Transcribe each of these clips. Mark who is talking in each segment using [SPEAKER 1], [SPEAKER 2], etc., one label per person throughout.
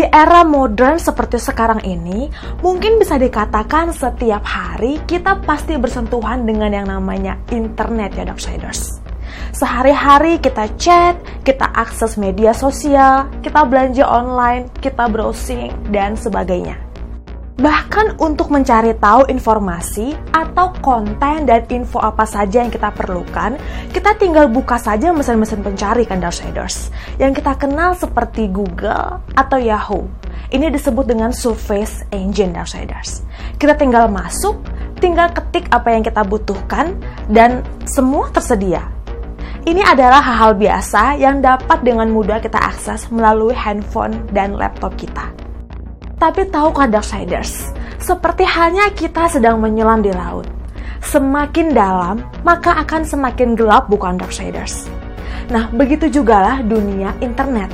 [SPEAKER 1] Di era modern seperti sekarang ini, mungkin bisa dikatakan setiap hari kita pasti bersentuhan dengan yang namanya internet ya Darksiders. Sehari-hari kita chat, kita akses media sosial, kita belanja online, kita browsing, dan sebagainya. Bahkan untuk mencari tahu informasi atau konten dan info apa saja yang kita perlukan, kita tinggal buka saja mesin-mesin pencari kan Darksiders, yang kita kenal seperti Google atau Yahoo. Ini disebut dengan Surface Engine Darksiders. Kita tinggal masuk, tinggal ketik apa yang kita butuhkan, dan semua tersedia. Ini adalah hal-hal biasa yang dapat dengan mudah kita akses melalui handphone dan laptop kita. Tapi tahukah Darksiders, seperti halnya kita sedang menyelam di laut. Semakin dalam, maka akan semakin gelap bukan Darksiders. Nah, begitu jugalah dunia internet.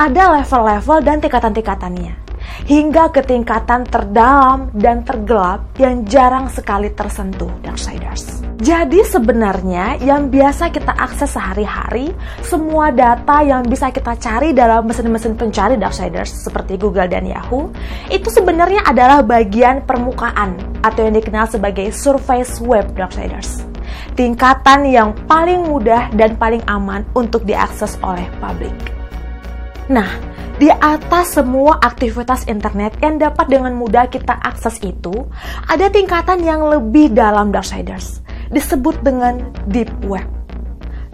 [SPEAKER 1] Ada level-level dan tingkatan-tingkatannya hingga ke tingkatan terdalam dan tergelap yang jarang sekali tersentuh Darksiders. Jadi sebenarnya yang biasa kita akses sehari-hari, semua data yang bisa kita cari dalam mesin-mesin pencari Darksiders seperti Google dan Yahoo, itu sebenarnya adalah bagian permukaan atau yang dikenal sebagai surface web Darksiders. Tingkatan yang paling mudah dan paling aman untuk diakses oleh publik. Nah, di atas semua aktivitas internet yang dapat dengan mudah kita akses itu, ada tingkatan yang lebih dalam Darksiders, disebut dengan Deep Web.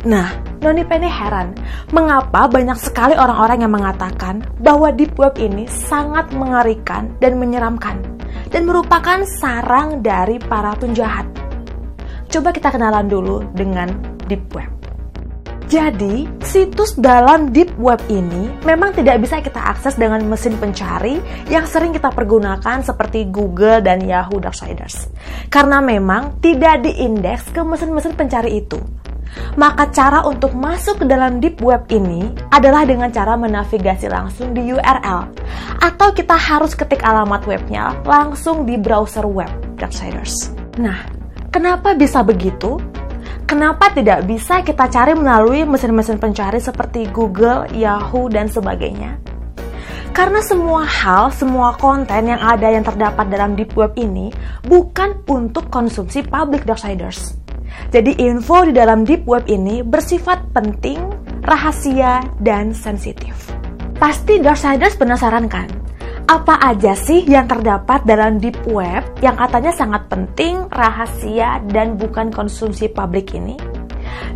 [SPEAKER 1] Nah, Noni Penny heran, mengapa banyak sekali orang-orang yang mengatakan bahwa Deep Web ini sangat mengerikan dan menyeramkan, dan merupakan sarang dari para penjahat. Coba kita kenalan dulu dengan Deep Web. Jadi, situs dalam deep web ini memang tidak bisa kita akses dengan mesin pencari yang sering kita pergunakan seperti Google dan Yahoo Darksiders. Karena memang tidak diindeks ke mesin-mesin pencari itu. Maka cara untuk masuk ke dalam deep web ini adalah dengan cara menavigasi langsung di URL atau kita harus ketik alamat webnya langsung di browser web Darksiders. Nah, kenapa bisa begitu? Kenapa tidak bisa kita cari melalui mesin-mesin pencari seperti Google, Yahoo, dan sebagainya? Karena semua hal, semua konten yang ada yang terdapat dalam deep web ini bukan untuk konsumsi public darksiders. Jadi info di dalam deep web ini bersifat penting, rahasia, dan sensitif. Pasti darksiders penasaran kan? Apa aja sih yang terdapat dalam deep web yang katanya sangat penting, rahasia, dan bukan konsumsi publik ini?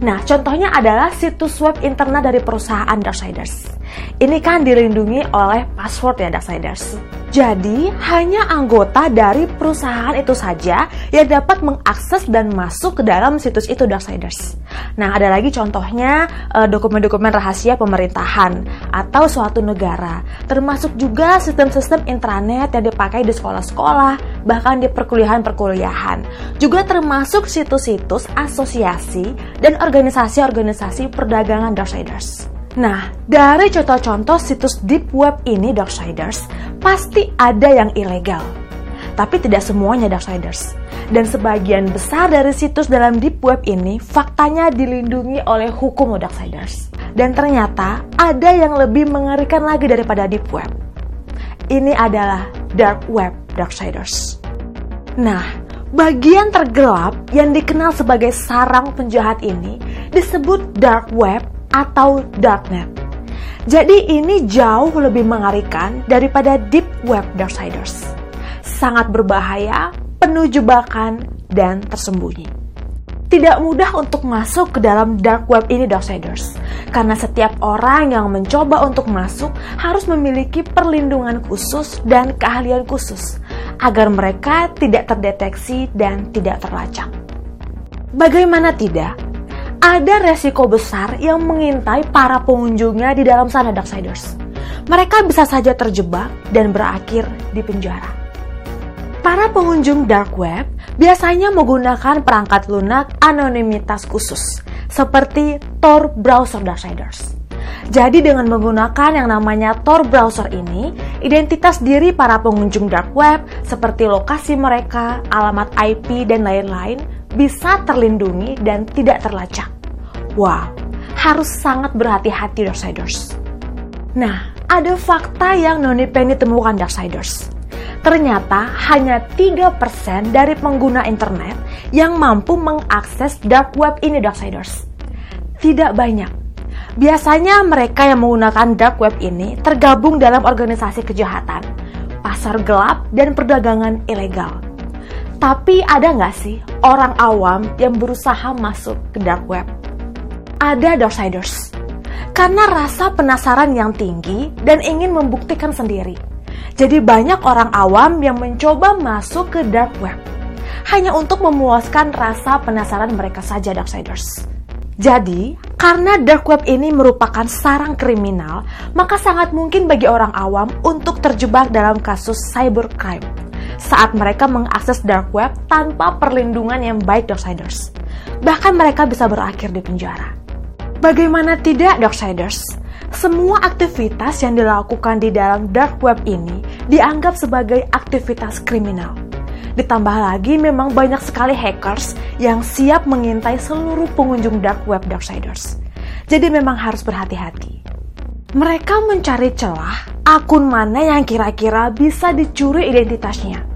[SPEAKER 1] Nah, contohnya adalah situs web internet dari perusahaan Darksiders. Ini kan dilindungi oleh password ya Darksiders. Jadi, hanya anggota dari perusahaan itu saja yang dapat mengakses dan masuk ke dalam situs itu Darksiders. Nah, ada lagi contohnya eh, dokumen-dokumen rahasia pemerintahan atau suatu negara, termasuk juga sistem-sistem intranet yang dipakai di sekolah-sekolah, bahkan di perkuliahan-perkuliahan. Juga termasuk situs-situs asosiasi dan organisasi-organisasi perdagangan Darksiders. Nah, dari contoh-contoh situs deep web ini Darksiders, pasti ada yang ilegal. Tapi tidak semuanya Darksiders. Dan sebagian besar dari situs dalam deep web ini faktanya dilindungi oleh hukum Darksiders. Dan ternyata ada yang lebih mengerikan lagi daripada deep web. Ini adalah dark web Darksiders. Nah, bagian tergelap yang dikenal sebagai sarang penjahat ini disebut dark web atau darknet. Jadi ini jauh lebih mengerikan daripada deep web darksiders. Sangat berbahaya, penuh jebakan, dan tersembunyi. Tidak mudah untuk masuk ke dalam dark web ini darksiders. Karena setiap orang yang mencoba untuk masuk harus memiliki perlindungan khusus dan keahlian khusus agar mereka tidak terdeteksi dan tidak terlacak. Bagaimana tidak? Ada resiko besar yang mengintai para pengunjungnya di dalam sana Darksiders. Mereka bisa saja terjebak dan berakhir di penjara. Para pengunjung dark web biasanya menggunakan perangkat lunak anonimitas khusus, seperti Tor browser Darksiders. Jadi dengan menggunakan yang namanya Tor browser ini, identitas diri para pengunjung dark web seperti lokasi mereka, alamat IP, dan lain-lain bisa terlindungi dan tidak terlacak. Wow, harus sangat berhati-hati Darksiders. Nah, ada fakta yang Noni Penny temukan Darksiders. Ternyata hanya 3% dari pengguna internet yang mampu mengakses dark web ini Darksiders. Tidak banyak. Biasanya mereka yang menggunakan dark web ini tergabung dalam organisasi kejahatan, pasar gelap, dan perdagangan ilegal. Tapi ada nggak sih orang awam yang berusaha masuk ke dark web? Ada Darksiders. Karena rasa penasaran yang tinggi dan ingin membuktikan sendiri jadi banyak orang awam yang mencoba masuk ke dark web hanya untuk memuaskan rasa penasaran mereka saja Darksiders. Jadi, karena dark web ini merupakan sarang kriminal, maka sangat mungkin bagi orang awam untuk terjebak dalam kasus cybercrime saat mereka mengakses dark web tanpa perlindungan yang baik Darksiders. Bahkan mereka bisa berakhir di penjara. Bagaimana tidak Darksiders? Semua aktivitas yang dilakukan di dalam dark web ini dianggap sebagai aktivitas kriminal. Ditambah lagi memang banyak sekali hackers yang siap mengintai seluruh pengunjung dark web Darksiders. Jadi memang harus berhati-hati. Mereka mencari celah akun mana yang kira-kira bisa dicuri identitasnya.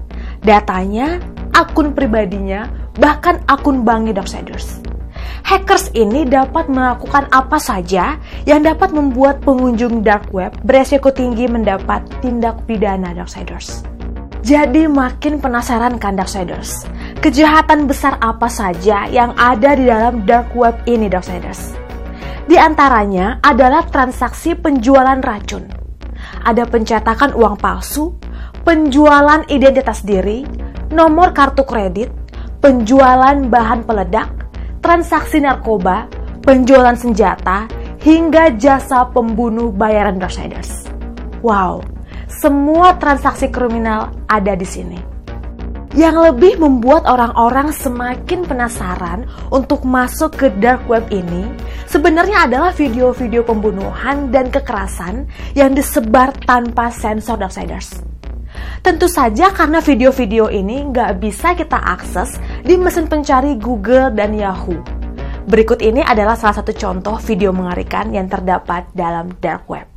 [SPEAKER 1] Datanya, akun pribadinya, bahkan akun banknya Darksiders hackers ini dapat melakukan apa saja yang dapat membuat pengunjung dark web beresiko tinggi mendapat tindak pidana Darksiders. Jadi makin penasaran kan Darksiders? Kejahatan besar apa saja yang ada di dalam dark web ini Darksiders? Di antaranya adalah transaksi penjualan racun. Ada pencetakan uang palsu, penjualan identitas diri, nomor kartu kredit, penjualan bahan peledak, transaksi narkoba, penjualan senjata, hingga jasa pembunuh bayaran Darksiders. Wow, semua transaksi kriminal ada di sini. Yang lebih membuat orang-orang semakin penasaran untuk masuk ke dark web ini sebenarnya adalah video-video pembunuhan dan kekerasan yang disebar tanpa sensor Darksiders. Tentu saja karena video-video ini nggak bisa kita akses di mesin pencari Google dan Yahoo. Berikut ini adalah salah satu contoh video mengerikan yang terdapat dalam dark web.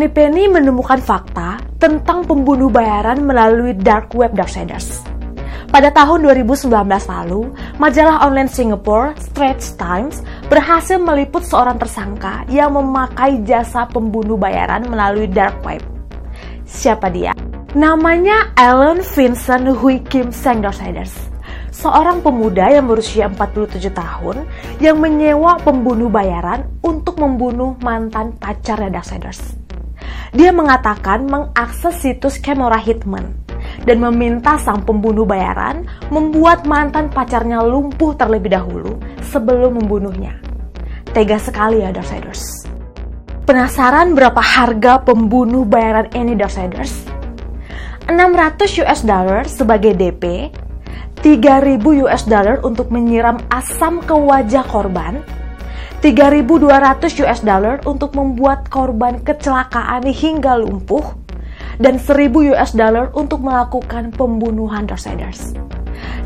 [SPEAKER 1] Noni Penny menemukan fakta tentang pembunuh bayaran melalui dark web Darksiders. Pada tahun 2019 lalu, majalah online Singapore, Straits Times, berhasil meliput seorang tersangka yang memakai jasa pembunuh bayaran melalui dark web. Siapa dia? Namanya Alan Vincent Hui Kim Seng Darksiders seorang pemuda yang berusia 47 tahun yang menyewa pembunuh bayaran untuk membunuh mantan pacarnya Darksiders. Dia mengatakan mengakses situs Camera Hitman dan meminta sang pembunuh bayaran membuat mantan pacarnya lumpuh terlebih dahulu sebelum membunuhnya. Tega sekali ya Darksiders. Penasaran berapa harga pembunuh bayaran ini Darksiders? 600 US dollar sebagai DP, 3000 US dollar untuk menyiram asam ke wajah korban, 3200 US dollar untuk membuat korban kecelakaan hingga lumpuh, dan 1000 US dollar untuk melakukan pembunuhan Darksiders.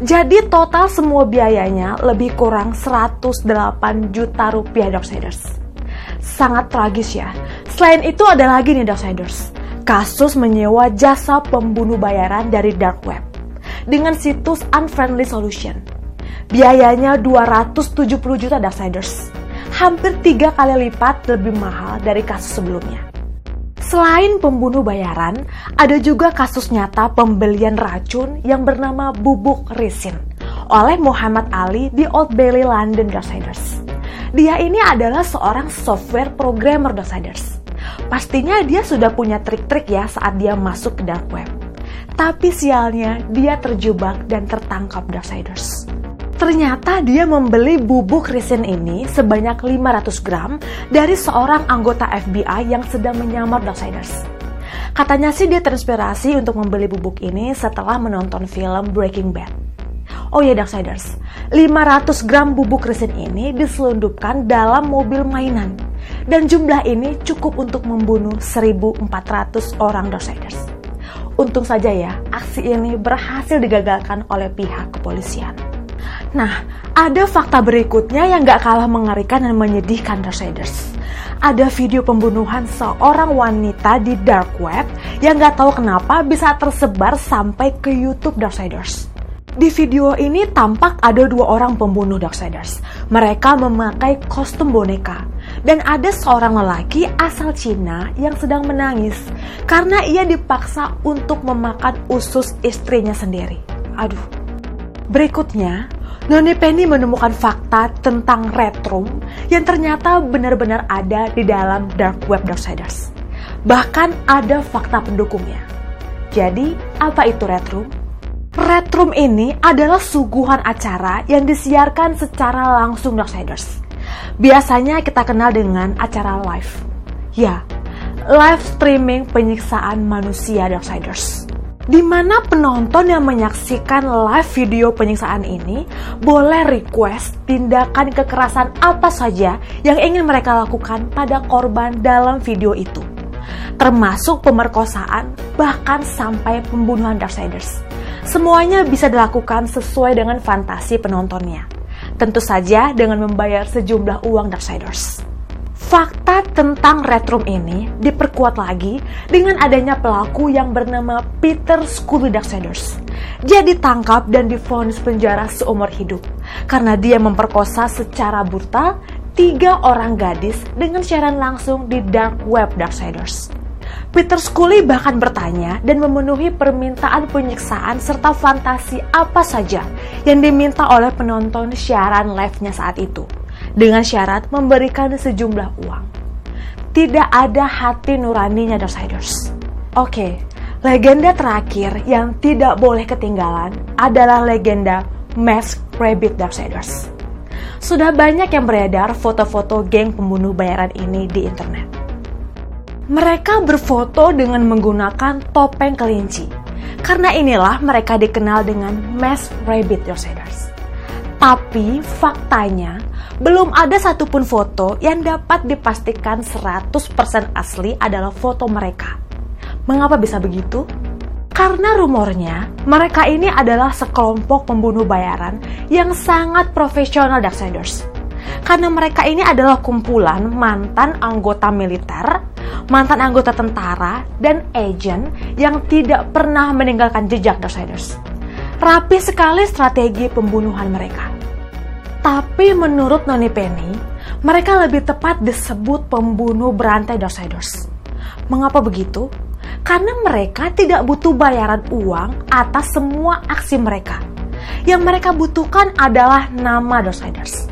[SPEAKER 1] Jadi total semua biayanya lebih kurang 108 juta rupiah Darksiders. Sangat tragis ya. Selain itu ada lagi nih Darksiders kasus menyewa jasa pembunuh bayaran dari dark web dengan situs Unfriendly Solution. Biayanya 270 juta Darksiders, hampir tiga kali lipat lebih mahal dari kasus sebelumnya. Selain pembunuh bayaran, ada juga kasus nyata pembelian racun yang bernama bubuk risin oleh Muhammad Ali di Old Bailey, London, Darksiders. Dia ini adalah seorang software programmer Darksiders Pastinya dia sudah punya trik-trik ya saat dia masuk ke dark web. Tapi sialnya dia terjebak dan tertangkap Darksiders. Ternyata dia membeli bubuk resin ini sebanyak 500 gram dari seorang anggota FBI yang sedang menyamar Darksiders. Katanya sih dia terinspirasi untuk membeli bubuk ini setelah menonton film Breaking Bad. Oh ya Darksiders, 500 gram bubuk resin ini diselundupkan dalam mobil mainan dan jumlah ini cukup untuk membunuh 1.400 orang Darksiders. Untung saja ya, aksi ini berhasil digagalkan oleh pihak kepolisian. Nah, ada fakta berikutnya yang gak kalah mengerikan dan menyedihkan Darksiders. Ada video pembunuhan seorang wanita di dark web yang gak tahu kenapa bisa tersebar sampai ke YouTube Darksiders. Di video ini tampak ada dua orang pembunuh Darksiders. Mereka memakai kostum boneka. Dan ada seorang lelaki asal Cina yang sedang menangis karena ia dipaksa untuk memakan usus istrinya sendiri. Aduh. Berikutnya, Noni Penny menemukan fakta tentang Red Room yang ternyata benar-benar ada di dalam Dark Web Darksiders. Bahkan ada fakta pendukungnya. Jadi, apa itu Red Room? Red Room ini adalah suguhan acara yang disiarkan secara langsung Darksiders. Biasanya kita kenal dengan acara live. Ya, live streaming penyiksaan manusia Darksiders. Di mana penonton yang menyaksikan live video penyiksaan ini boleh request tindakan kekerasan apa saja yang ingin mereka lakukan pada korban dalam video itu. Termasuk pemerkosaan, bahkan sampai pembunuhan Darksiders. Semuanya bisa dilakukan sesuai dengan fantasi penontonnya. Tentu saja dengan membayar sejumlah uang Darksiders. Fakta tentang Red Room ini diperkuat lagi dengan adanya pelaku yang bernama Peter Scully Darksiders. Dia ditangkap dan difonis penjara seumur hidup karena dia memperkosa secara brutal tiga orang gadis dengan siaran langsung di dark web Darksiders. Peter Scully bahkan bertanya dan memenuhi permintaan penyiksaan serta fantasi apa saja yang diminta oleh penonton siaran live-nya saat itu, dengan syarat memberikan sejumlah uang. Tidak ada hati nuraninya Darksiders. Oke, legenda terakhir yang tidak boleh ketinggalan adalah legenda Mask Rabbit Darksiders. Sudah banyak yang beredar foto-foto geng pembunuh bayaran ini di internet mereka berfoto dengan menggunakan topeng kelinci. Karena inilah mereka dikenal dengan Mask Rabbit Yourselves. Tapi faktanya, belum ada satupun foto yang dapat dipastikan 100% asli adalah foto mereka. Mengapa bisa begitu? Karena rumornya, mereka ini adalah sekelompok pembunuh bayaran yang sangat profesional Darksiders. Karena mereka ini adalah kumpulan mantan anggota militer mantan anggota tentara, dan agent yang tidak pernah meninggalkan jejak Darksiders. Rapi sekali strategi pembunuhan mereka. Tapi menurut Noni Penny, mereka lebih tepat disebut pembunuh berantai Darksiders. Mengapa begitu? Karena mereka tidak butuh bayaran uang atas semua aksi mereka. Yang mereka butuhkan adalah nama Darksiders.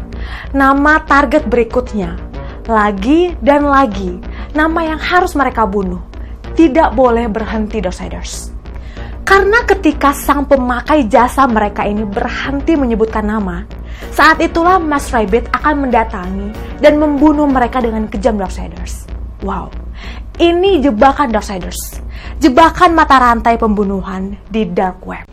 [SPEAKER 1] Nama target berikutnya. Lagi dan lagi. Nama yang harus mereka bunuh. Tidak boleh berhenti Darksiders. Karena ketika sang pemakai jasa mereka ini berhenti menyebutkan nama, saat itulah Mas Rabbit akan mendatangi dan membunuh mereka dengan kejam Darksiders. Wow, ini jebakan Darksiders. Jebakan mata rantai pembunuhan di Dark Web.